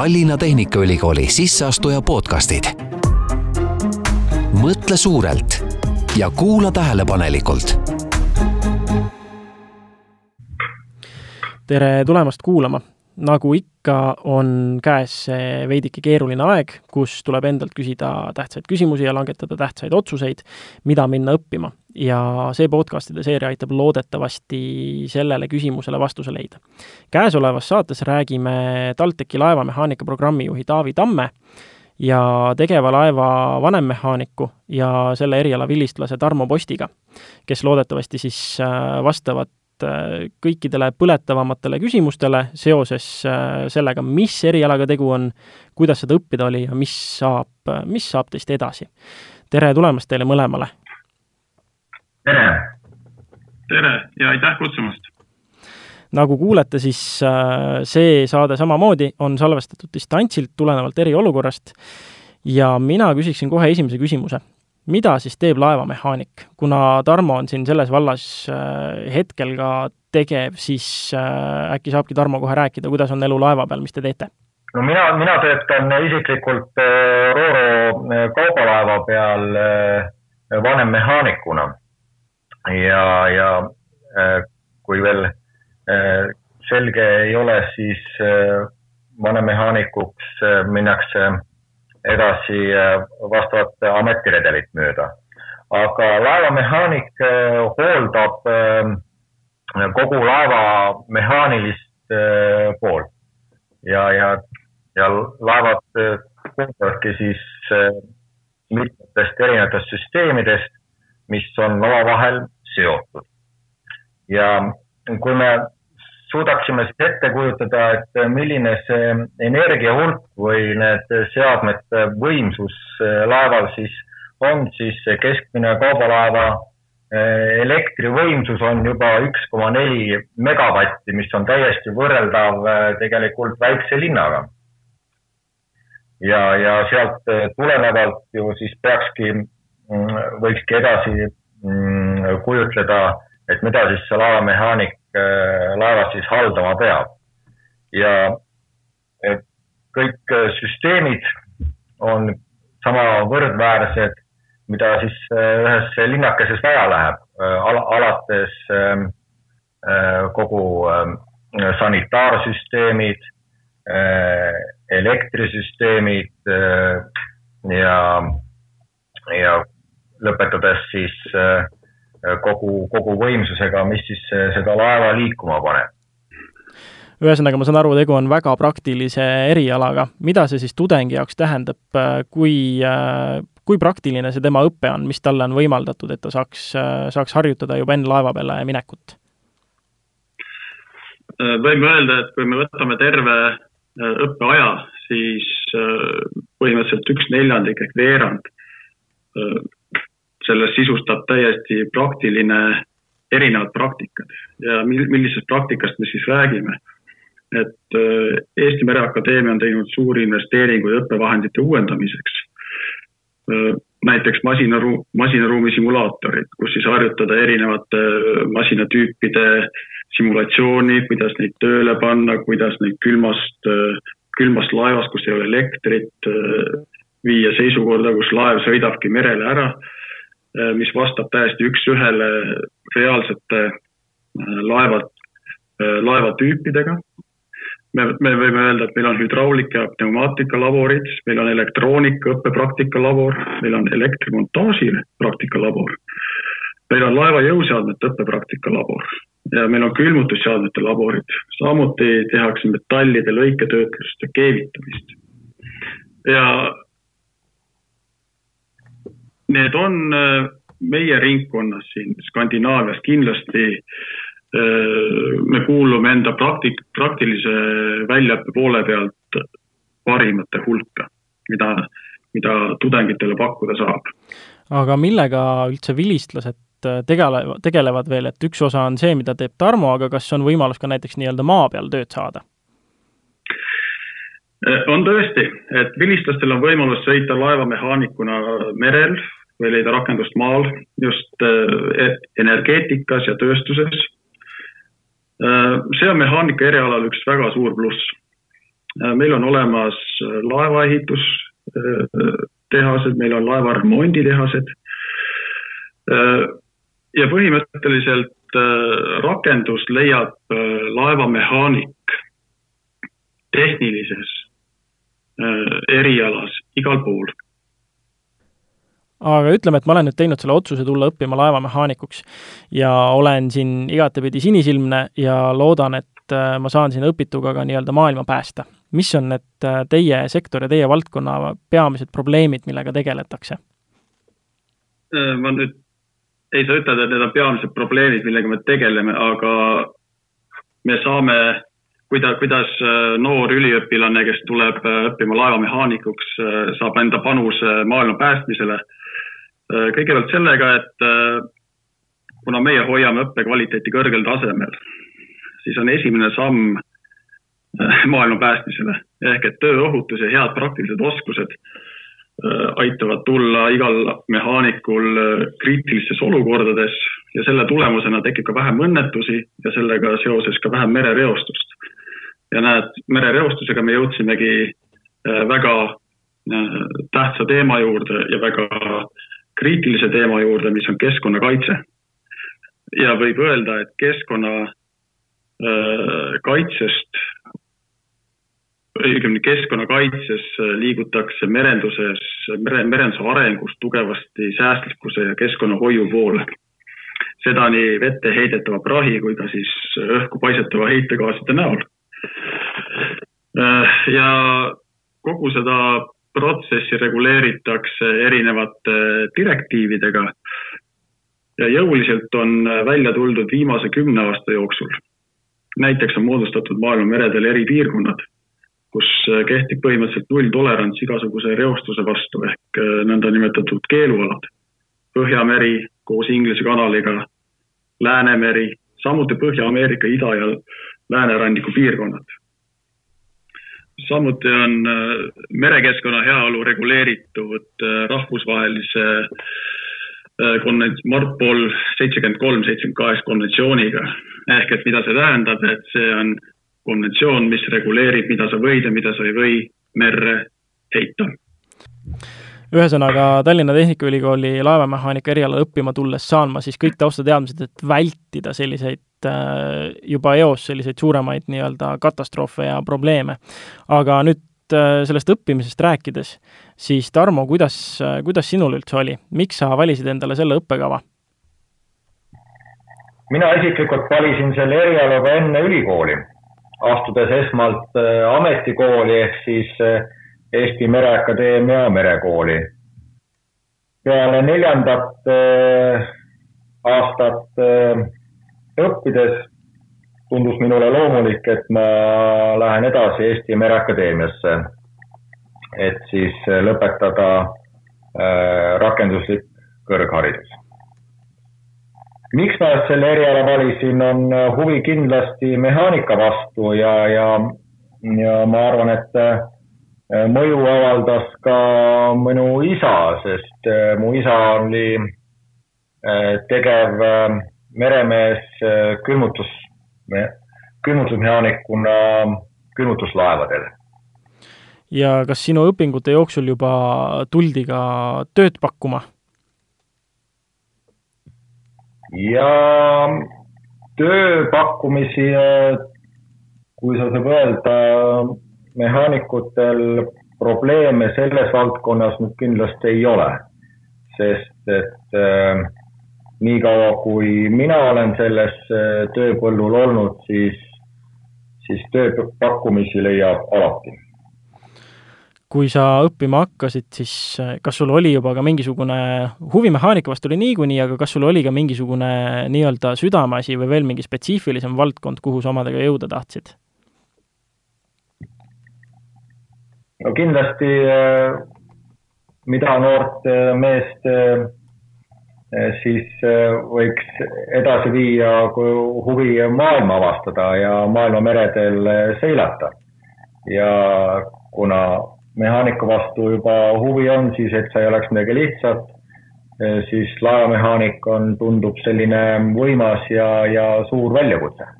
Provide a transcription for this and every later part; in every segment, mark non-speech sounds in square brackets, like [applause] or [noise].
Tallinna Tehnikaülikooli sisseastuja podcastid. mõtle suurelt ja kuula tähelepanelikult. tere tulemast kuulama nagu ikka, on käes see veidike keeruline aeg, kus tuleb endalt küsida tähtsaid küsimusi ja langetada tähtsaid otsuseid, mida minna õppima. ja see podcastide seeria aitab loodetavasti sellele küsimusele vastuse leida. käesolevas saates räägime TalTechi laevamehaanika programmijuhi Taavi Tamme ja tegeva laeva vanemmehaaniku ja selle eriala vilistlase Tarmo Postiga, kes loodetavasti siis äh, vastavad Äh, kõikidele põletavamatele küsimustele seoses äh, sellega, mis erialaga tegu on, kuidas seda õppida oli ja mis saab, mis saab teist edasi. tere tulemast teile mõlemale! tere! tere ja aitäh kutsumast! nagu kuulete, siis äh, see saade samamoodi on salvestatud distantsilt tulenevalt eriolukorrast ja mina küsiksin kohe esimese küsimuse mida siis teeb laevamehaanik? kuna Tarmo on siin selles vallas äh, hetkel ka tegev, siis äh, äkki saabki Tarmo kohe rääkida, kuidas on elu laeva peal, mis te teete? no mina, mina töötan isiklikult äh, Rooro kaubalaeva peal vanemmehaanikuna ja, ja kui veel selge ei ole, siis vanemmehaanikuks minnakse edasi äh, vastavat ametiredelit mööda. aga laevamehaanik äh, hooldab äh, kogu laeva mehaanilist poolt ja, ja, ja laevad koosnevadki siis mitmetest erinevatest süsteemidest, mis on omavahel seotud. ja kui me suudaksime siis ette kujutada, et milline see energia hulk või need seadmete võimsus eh, laeval siis on, siis keskmine kaubalaeva eh, elektrivõimsus on juba üks koma neli megavatti, mis on täiesti võrreldav eh, tegelikult väikse linnaga. ja, ja sealt tulenevalt ju siis peakski, mm, võikski edasi mm, kujutleda, et mida siis see laevamehaanik Äh, laevas siis haldama peab. ja kõik äh, süsteemid on sama võrdväärsed, mida siis äh, ühes linnakeses vaja läheb, alates ähm, kogu ähm, sanitaarsüsteemid, elektrisüsteemid ja, ja lõpetades siis äh, kogu, kogu võimsusega, mis siis äh, seda laeva liikuma paneb. ühesõnaga, ma saan aru, tegu on väga praktilise erialaga. mida see siis tudengi jaoks tähendab, äh, kui, kui praktiline see tema õpe on, mis talle on võimaldatud, et ta saaks, saaks harjutada juba enne laeva peale minekut? võime öelda, et kui me võtame terve õppeaja, siis põhimõtteliselt üks neljandik ehk veerand sellest sisustab täiesti praktiline, erinevad praktikad ja millisest praktikast me siis räägime. et äh, Eesti Mereakadeemia on teinud suuri investeeringuid õppevahendite uuendamiseks. Äh, näiteks masinaru-, masinaruumi simulaatorid, kus siis harjutada erinevate äh, masinatüüpide simulatsiooni, kuidas neid tööle panna, kuidas neid külmast, külmast laevast, kus ei ole elektrit, viia seisukorda, kus laev sõidabki merele ära mis vastab täiesti üks-ühele reaalsete äh, laevad, äh, laevatüüpidega. me, me võime öelda, et meil on hüdraulika ja pneumaatika laborid, meil on elektroonika õppepraktika labor, meil on elektrimontaaži praktika labor. meil on laeva jõuseadmete õppepraktika labor ja meil on külmutusseadmete laborid, samuti tehakse metallide lõiketöötlust ja keevitamist. ja need on äh, meie ringkonnas siin Skandinaavias kindlasti äh, me kuulume enda praktik-, praktilise väljaõppe poole pealt parimate hulka, mida, mida tudengitele pakkuda saab. aga millega üldse vilistlased äh, tegelevad, tegelevad veel, et üks osa on see, mida teeb Tarmo, aga kas on võimalus ka näiteks nii-öelda maa peal tööd saada? on tõesti, et vilistlastel on võimalus sõita laevamehaanikuna merel või leida rakendust maal just äh, energeetikas ja tööstuses. Äh, see on mehaanika erialal üks väga suur pluss. meil on olemas laevaehitustehased, meil on laeva remonditehased. ja põhimõtteliselt rakendust leiab laevamehaanik tehnilises erialas igal pool aga ütleme, et ma olen nüüd teinud selle otsuse tulla õppima laevamehaanikuks ja olen siin igatepidi sinisilmne ja loodan, et äh, ma saan siin õpituga ka nii-öelda maailma päästa. mis on need äh, teie sektori, teie valdkonna peamised probleemid, millega tegeletakse? Äh, ma nüüd ei saa ütelda, et need on peamised probleemid, millega me tegeleme, aga me saame, kuida-, kuidas noor üliõpilane, kes tuleb õppima laevamehaanikuks, saab enda panuse maailma päästmisele kõigepealt sellega, et äh, kuna meie hoiame õppekvaliteeti kõrgel tasemel, siis on esimene samm äh, maailma päästmisele ehk et tööohutus ja head praktilised oskused aitavad tulla igal mehaanikul kriitilistes olukordades ja selle tulemusena tekib ka vähem õnnetusi ja sellega seoses ka vähem merereostust. ja näed, merereostusega me jõudsimegi väga tähtsa teema juurde ja väga kriitilise teema juurde, mis on keskkonnakaitse. ja võib öelda, et keskkonnakaitsest, õigemini keskkonnakaitses liigutakse merenduses, mere, merenduse arengus tugevasti säästlikkuse ja keskkonnahoiu poole. seda nii vette heidetava prahi kui ka siis õhku paisatava heitegaaside näol. ja kogu seda protsessi reguleeritakse erinevate direktiividega ja jõuliselt on välja tuldud viimase kümne aasta jooksul. näiteks on moodustatud maailma meredel eripiirkonnad, kus kehtib põhimõtteliselt nulltolerants igasuguse reostuse vastu ehk nõndanimetatud keelualad. Põhjameri koos Inglise kanaliga, Läänemeri, samuti Põhja-Ameerika ida- ja lääneranniku piirkonnad samuti on äh, merekeskkonna heaolu reguleeritud äh, rahvusvahelise äh, konvents-, Marpol seitsekümmend kolm, seitsekümmend kaheksa konventsiooniga. ehk et mida see tähendab, et see on konventsioon, mis reguleerib, mida sa võid ja mida sa ei või merre heita ühesõnaga, Tallinna Tehnikaülikooli laevamehaanika erialal õppima tulles saan ma siis kõik taustateadmised, et vältida selliseid äh, juba eos selliseid suuremaid nii-öelda katastroofe ja probleeme. aga nüüd äh, sellest õppimisest rääkides, siis Tarmo, kuidas, äh, kuidas sinul üldse oli, miks sa valisid endale selle õppekava? mina isiklikult valisin selle eriala juba enne ülikooli, astudes esmalt ametikooli ehk siis äh, Eesti Mereakadeemia merekooli. peale neljandat äh, aastat äh, õppides tundus minule loomulik, et ma lähen edasi Eesti Mereakadeemiasse, et siis lõpetada äh, rakenduslik kõrgharidus. miks ma selle eriala valisin, on huvi kindlasti mehaanika vastu ja, ja, ja ma arvan, et mõju avaldas ka minu isa, sest äh, mu isa oli äh, tegev meremees külmutus, külmutusmehaanikuna külmutuslaevadel. ja kas sinu õpingute jooksul juba tuldi ka tööd pakkuma? ja tööpakkumisi, kui sa saab öelda, mehaanikutel probleeme selles valdkonnas nüüd kindlasti ei ole, sest et äh, niikaua, kui mina olen selles äh, tööpõllul olnud, siis, siis tööpakkumisi leiab alati. kui sa õppima hakkasid, siis äh, kas sul oli juba ka mingisugune, huvi mehaanika vastu oli niikuinii, aga kas sul oli ka mingisugune nii-öelda südameasi või veel mingi spetsiifilisem valdkond, kuhu sa omadega jõuda tahtsid? No kindlasti, äh, mida noort äh, meest äh, siis võiks edasi viia, kui huvi maailma avastada ja maailma meredel seilata. ja kuna mehaaniku vastu juba huvi on, siis et see ei oleks midagi lihtsat, siis laevamehaanik on, tundub selline võimas ja, ja suur väljakutse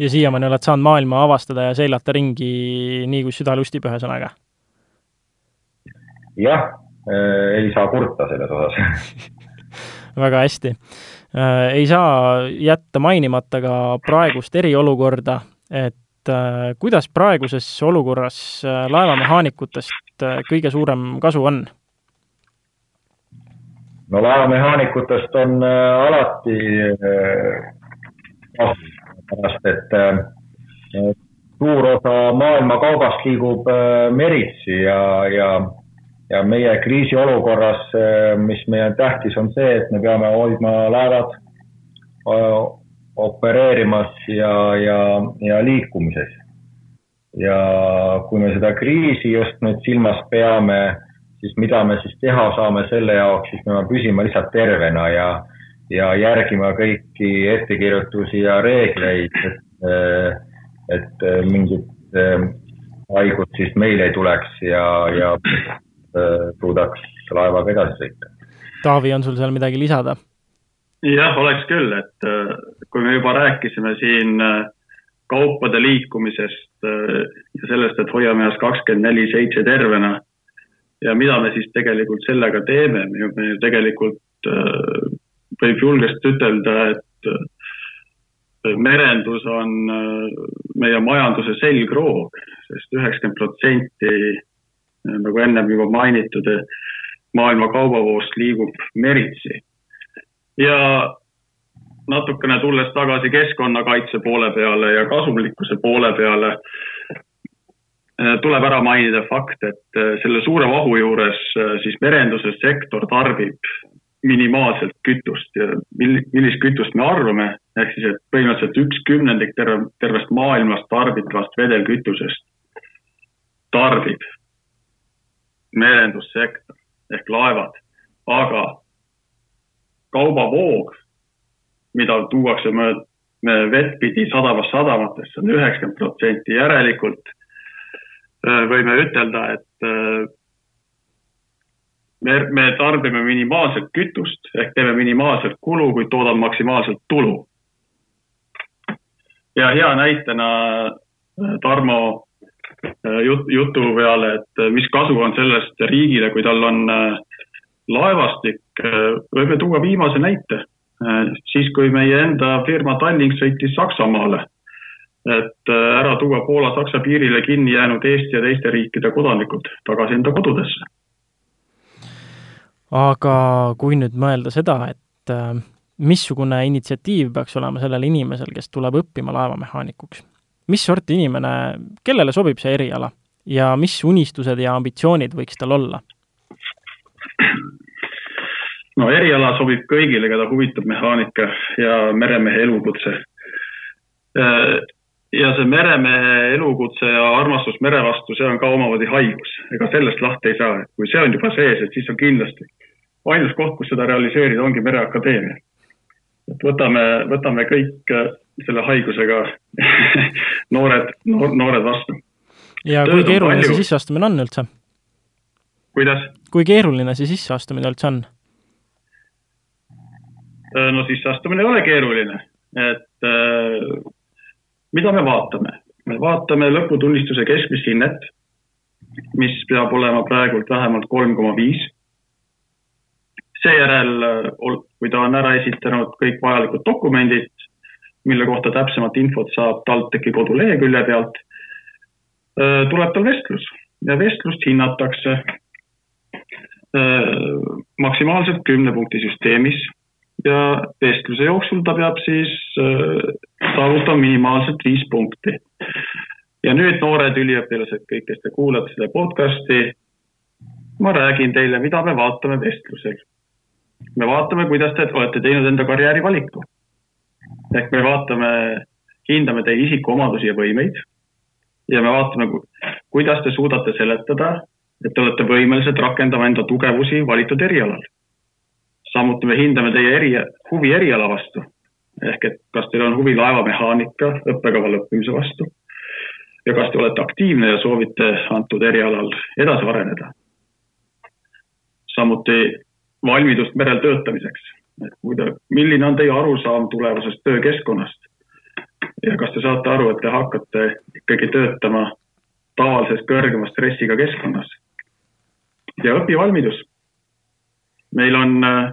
ja siiamaani oled saanud maailma avastada ja seilata ringi nii, kui süda lustib, ühesõnaga? jah äh,, ei saa kurta selles osas [laughs] väga hästi äh,. ei saa jätta mainimata ka praegust eriolukorda, et äh, kuidas praeguses olukorras laevamehaanikutest kõige suurem kasu on? no laevamehaanikutest on alati kasu sellepärast et äh, suur osa maailma kaubast liigub äh, meritsi ja, ja, ja meie kriisiolukorras, äh, mis meile tähtis, on see, et me peame hoidma laevad opereerimas ja, ja, ja liikumises. ja kui me seda kriisi just nüüd silmas peame, siis mida me siis teha saame selle jaoks, siis me peame püsima lihtsalt tervena ja ja järgima kõiki ettekirjutusi ja reegleid, et, et mingit äh, haigust siis meil ei tuleks ja, ja suudaks laevaga edasi sõita. Taavi, on sul seal midagi lisada? jah, oleks küll, et kui me juba rääkisime siin kaupade liikumisest ja sellest, et hoiame ennast kakskümmend neli seitse tervena ja mida me siis tegelikult sellega teeme, me ju tegelikult võib julgesti ütelda, et äh, merendus on äh, meie majanduse selgroog sest, üheksakümmend protsenti, äh, nagu ennem juba mainitud, maailma kaubavoost liigub meritsi. ja natukene tulles tagasi keskkonnakaitse poole peale ja kasumlikkuse poole peale, tuleb ära mainida fakt, et selle suure vahu juures siis merenduse sektor tarbib minimaalselt kütust ja mil-, millist kütust me arvame, ehk siis, et põhimõtteliselt üks kümnendik terve, tervest maailmas tarbitavast vedelkütusest tarbib merendussektor ehk laevad, aga kaubavoog, mida tuuakse mööda vett pidi sadamast sadamatesse, on üheksakümmend protsenti, järelikult äh, võime ütelda, et äh, me, me tarbime minimaalselt kütust ehk teeme minimaalselt kulu, kuid toodame maksimaalselt tulu. ja hea näitena äh, Tarmo äh, jut, jutu peale, et äh, mis kasu on sellest riigile, kui tal on laevastik, võime tuua viimase näite. siis, kui meie enda firma Tallink sõitis Saksamaale, et ära tuua Poola-Saksa piirile kinni jäänud Eesti ja teiste riikide kodanikud tagasi enda kodudesse aga kui nüüd mõelda seda, et äh, missugune initsiatiiv peaks olema sellel inimesel, kes tuleb õppima laevamehaanikuks? mis sorti inimene, kellele sobib see eriala ja mis unistused ja ambitsioonid võiks tal olla? no eriala sobib kõigile, keda huvitab mehaanika ja meremehe elukutse. Äh, ja see meremehe elukutse ja armastus mere vastu, see on ka omamoodi haigus, ega sellest lahti ei saa, kui see on juba sees, et siis on kindlasti ainus koht, kus seda realiseerida, ongi Mereakadeemia. et võtame, võtame kõik äh, selle haigusega [laughs] noored noor,, noored vastu. ja Tööd kui keeruline see sisseastumine on üldse? kuidas? kui keeruline see sisseastumine üldse on? Äh, no sisseastumine ei ole keeruline, et äh, mida me vaatame? me vaatame lõputunnistuse keskmist hinnet, mis peab olema praegult vähemalt kolm koma viis seejärel, äh, kui ta on ära esitanud kõik vajalikud dokumendid, mille kohta täpsemat infot saab TalTechi kodulehekülje pealt, äh, tuleb tal vestlus ja vestlust hinnatakse äh, maksimaalselt kümne punkti süsteemis ja vestluse jooksul ta peab siis saavutama minimaalselt viis punkti. ja nüüd noored üliõpilased, kõik, kes te kuulate seda podcast'i, ma räägin teile, mida me vaatame vestlusel me vaatame, kuidas te olete teinud enda karjäärivaliku. ehk me vaatame, hindame teie isikuomadusi ja võimeid ja me vaatame, kuidas te suudate seletada, et te olete võimelised rakendama enda tugevusi valitud erialal. samuti me hindame teie eri, huvi eriala vastu. ehk et kas teil on huvi laevamehaanika õppekava lõppimise vastu ja kas te olete aktiivne ja soovite antud erialal edasi areneda. samuti valmidust merel töötamiseks. et kuida-, milline on teie arusaam tulevasest töökeskkonnast? ja kas te saate aru, et te hakkate ikkagi töötama tavalisest kõrgema stressiga keskkonnas. ja õpivalmidus. meil on äh,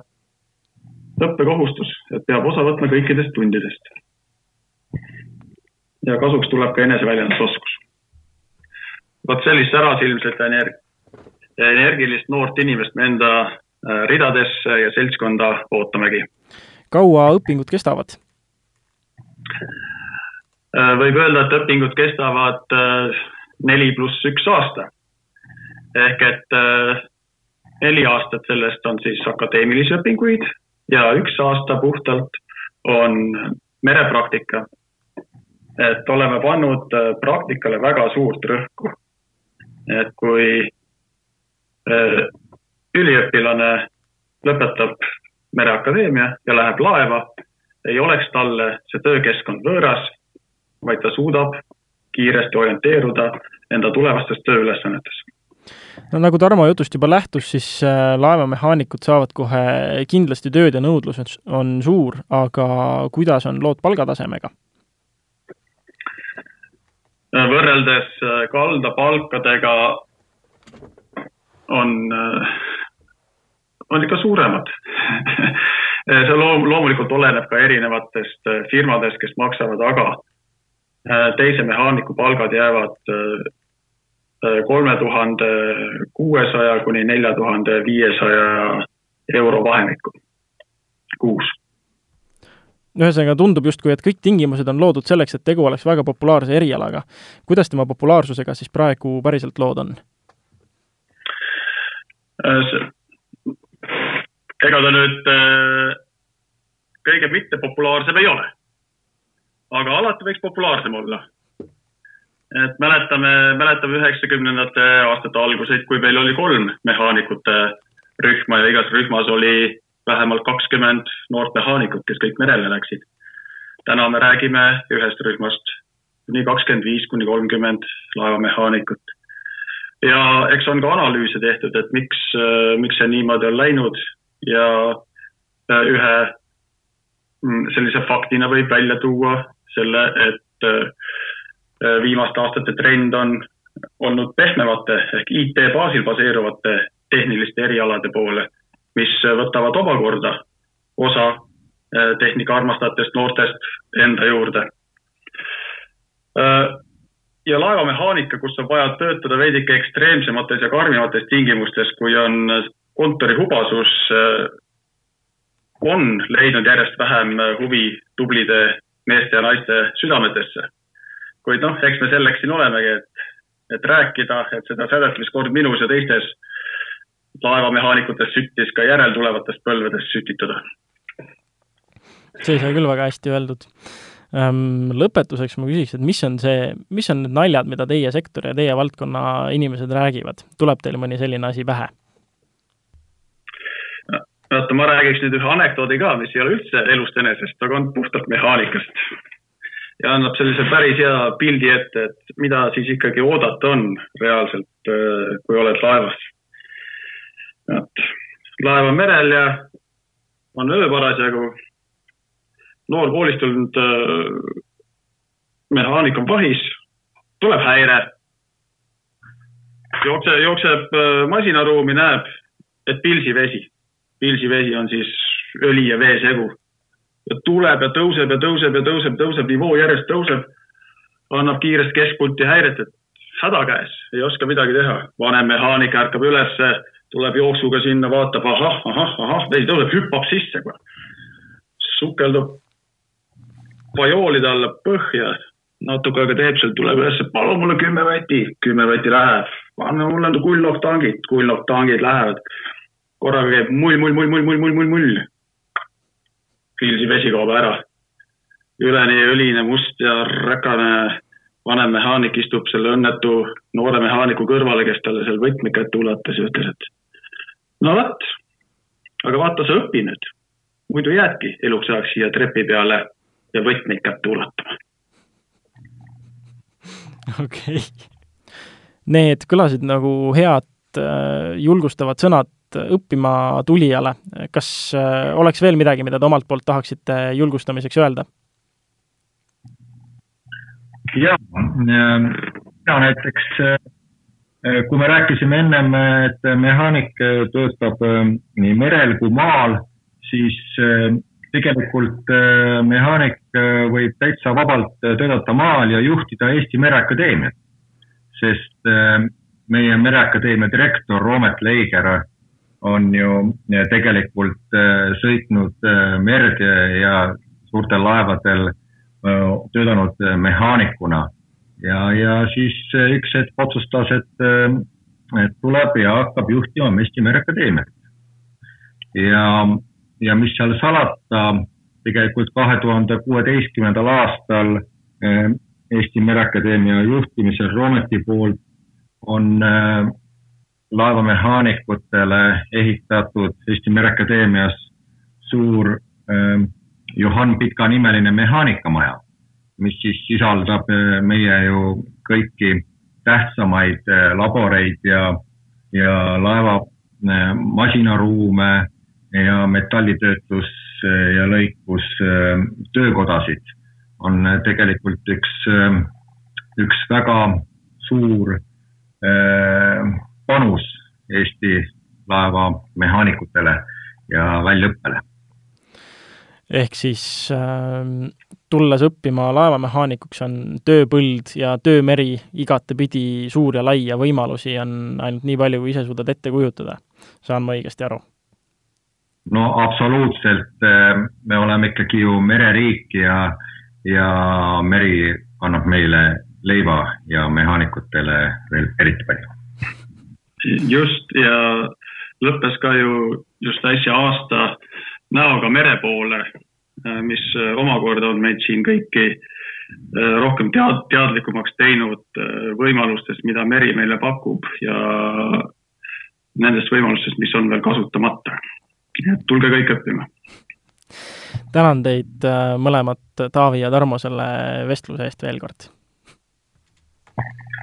õppekohustus, et peab osa võtma kõikidest tundidest. ja kasuks tuleb ka eneseväljendusoskus. vot sellist ärasilmset energ-, energilist noort inimest me enda ridadesse ja seltskonda ootamegi. kaua õpingud kestavad? Äh, võib öelda, et õpingud kestavad äh, neli pluss üks aasta. ehk et äh, neli aastat sellest on siis akadeemilisi õpinguid ja üks aasta puhtalt on merepraktika. et oleme pannud praktikale väga suurt rõhku. et kui üliõpilane lõpetab Mereakadeemia ja läheb laeva, ei oleks talle see töökeskkond võõras vaid ta suudab kiiresti orienteeruda enda tulevastes tööülesannetes. no nagu Tarmo jutust juba lähtus, siis äh, laevamehaanikud saavad kohe kindlasti tööd ja nõudlus on suur, aga kuidas on lood palgatasemega? võrreldes äh, kaldapalkadega on, äh, on ikka suuremad [laughs] see loom-, loomulikult oleneb ka erinevatest firmadest, kes maksavad, aga Äh, teise mehaaniku palgad jäävad äh, äh, kolme tuhande kuuesaja kuni nelja tuhande viiesaja euro vahemikku kuus ühesõnaga tundub justkui, et kõik tingimused on loodud selleks, et tegu oleks väga populaarse erialaga. kuidas tema populaarsusega siis praegu päriselt lood on? Ega ta nüüd kõige mittepopulaarsem ei ole aga alati võiks populaarsem olla. et mäletame, mäletame üheksakümnendate aastate alguseid, kui meil oli kolm mehaanikute rühma ja igas rühmas oli vähemalt kakskümmend noort mehaanikut, kes kõik merele läksid. täna me räägime ühest rühmast kuni kakskümmend viis kuni kolmkümmend laevamehaanikut. ja eks on ka analüüse tehtud, et miks, miks see niimoodi on läinud ja ühe mm, sellise faktina võib välja tuua selle, et äh, viimaste aastate trend on olnud pehmemate ehk IT baasil baseeruvate tehniliste erialade poole, mis võtavad omakorda osa äh, tehnika armastajatest noortest enda juurde. Äh, ja laevamehaanika, kus on vaja töötada veidike ekstreemsemates ja karmimates tingimustes, kui on kontori hubasus, on leidnud järjest vähem huvi tublide meeste ja naiste südametesse. kuid noh, eks me selleks siin olemegi, et, et rääkida, et seda sädet, mis kord minus ja teistes laevamehaanikutes süttis, ka järeltulevates põlvedes sütitada. see sai küll väga hästi öeldud ehm, lõpetuseks ma küsiks, et mis on see, mis on need naljad, mida teie sektori ja teie valdkonna inimesed räägivad, tuleb teil mõni selline asi pähe? Vaata, ma räägiks nüüd ühe anekdoodi ka, mis ei ole üldse elust enesest, aga on puhtalt mehaanikast. ja annab sellise päris hea pildi ette, et mida siis ikkagi oodata on reaalselt, äh, kui oled laevas. et laev on merel ja on öö parasjagu. noor koolist tulnud äh, mehaanik on pahis, tuleb häire. jookse, jookseb äh, masinaruumi, näeb, et pilsivesi pilsivesi on siis õli ja vee segu. ja tuleb ja tõuseb ja tõuseb ja tõuseb, tõuseb, nivoo järjest tõuseb. annab kiiresti keskpulti häiret, et häda käes, ei oska midagi teha. vanem mehaanik ärkab ülesse, tuleb jooksuga sinna, vaatab, ahah, ahah, ahah, vesi tõuseb, hüppab sisse kohe. sukeldub vajoolide alla põhja, natuke aega teeb seal, tuleb üles, palun mulle kümme vatti, kümme vatti läheb, anna mulle kullnoktangid, kullnoktangid lähevad korraga käib mull, mull, mull, mull, mull, mull, mull, mull. Pilsi vesi kaob ära. üleni õline, must ja räkane vanem mehaanik istub selle õnnetu noore mehaaniku kõrvale, kes talle seal võtme kätte ulatas ja ütles, et no vot, aga vaata, sa õpi nüüd. muidu jäädki eluks ajaks siia trepi peale ja võtmeid kätte ulatama. [laughs] okei okay.. Need kõlasid nagu head äh, julgustavad sõnad õppima tulijale, kas äh, oleks veel midagi, mida te omalt poolt tahaksite julgustamiseks öelda? ja, mina näiteks, kui me rääkisime ennem, et mehaanik töötab nii merel kui maal, siis tegelikult mehaanik võib täitsa vabalt töötada maal ja juhtida Eesti Mereakadeemiat. sest meie Mereakadeemia direktor Roomet Leiger on ju tegelikult sõitnud merd ja suurtel laevadel töötanud mehaanikuna ja, ja siis üks hetk otsustas, et, et tuleb ja hakkab juhtima Eesti Mereakadeemiat. ja, ja mis seal salata, tegelikult kahe tuhande kuueteistkümnendal aastal Eesti Mereakadeemia juhtimisel Roometi poolt on laevamehaanikutele ehitatud Eesti Mereakadeemias suur Johan Pika nimeline mehaanikamaja, mis siis sisaldab äh, meie ju kõiki tähtsamaid äh, laboreid ja, ja laeva äh, masinaruume ja metallitöötlus ja lõikus töökodasid. On tegelikult üks, üks väga suur panus Eesti laevamehaanikutele ja väljaõppele ehk siis äh, tulles õppima laevamehaanikuks, on tööpõld ja töömeri igatepidi suur ja lai ja võimalusi on ainult nii palju, kui ise suudad ette kujutada. saan ma õigesti aru? no absoluutselt, äh, me oleme ikkagi ju mereriik ja, ja meri annab meile leiva ja mehaanikutele veel eriti palju. Just ja lõppes ka ju just äsja aasta näoga mere poole, äh, mis äh, omakorda on meid siin kõiki äh, rohkem tead-, teadlikumaks teinud võimalustest, mida meri meile pakub ja nendest võimalustest, mis on veel kasutamata. nii et tulge kõik õppima. tänan teid mõlemat, Taavi ja Tarmo, selle vestluse eest veel kord.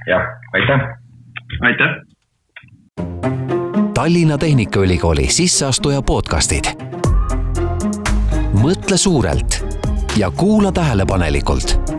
jah, aitäh. aitäh. Tallinna Tehnikaülikooli sisseastuja podcastid. Mõtle suurelt ja kuula tähelepanelikult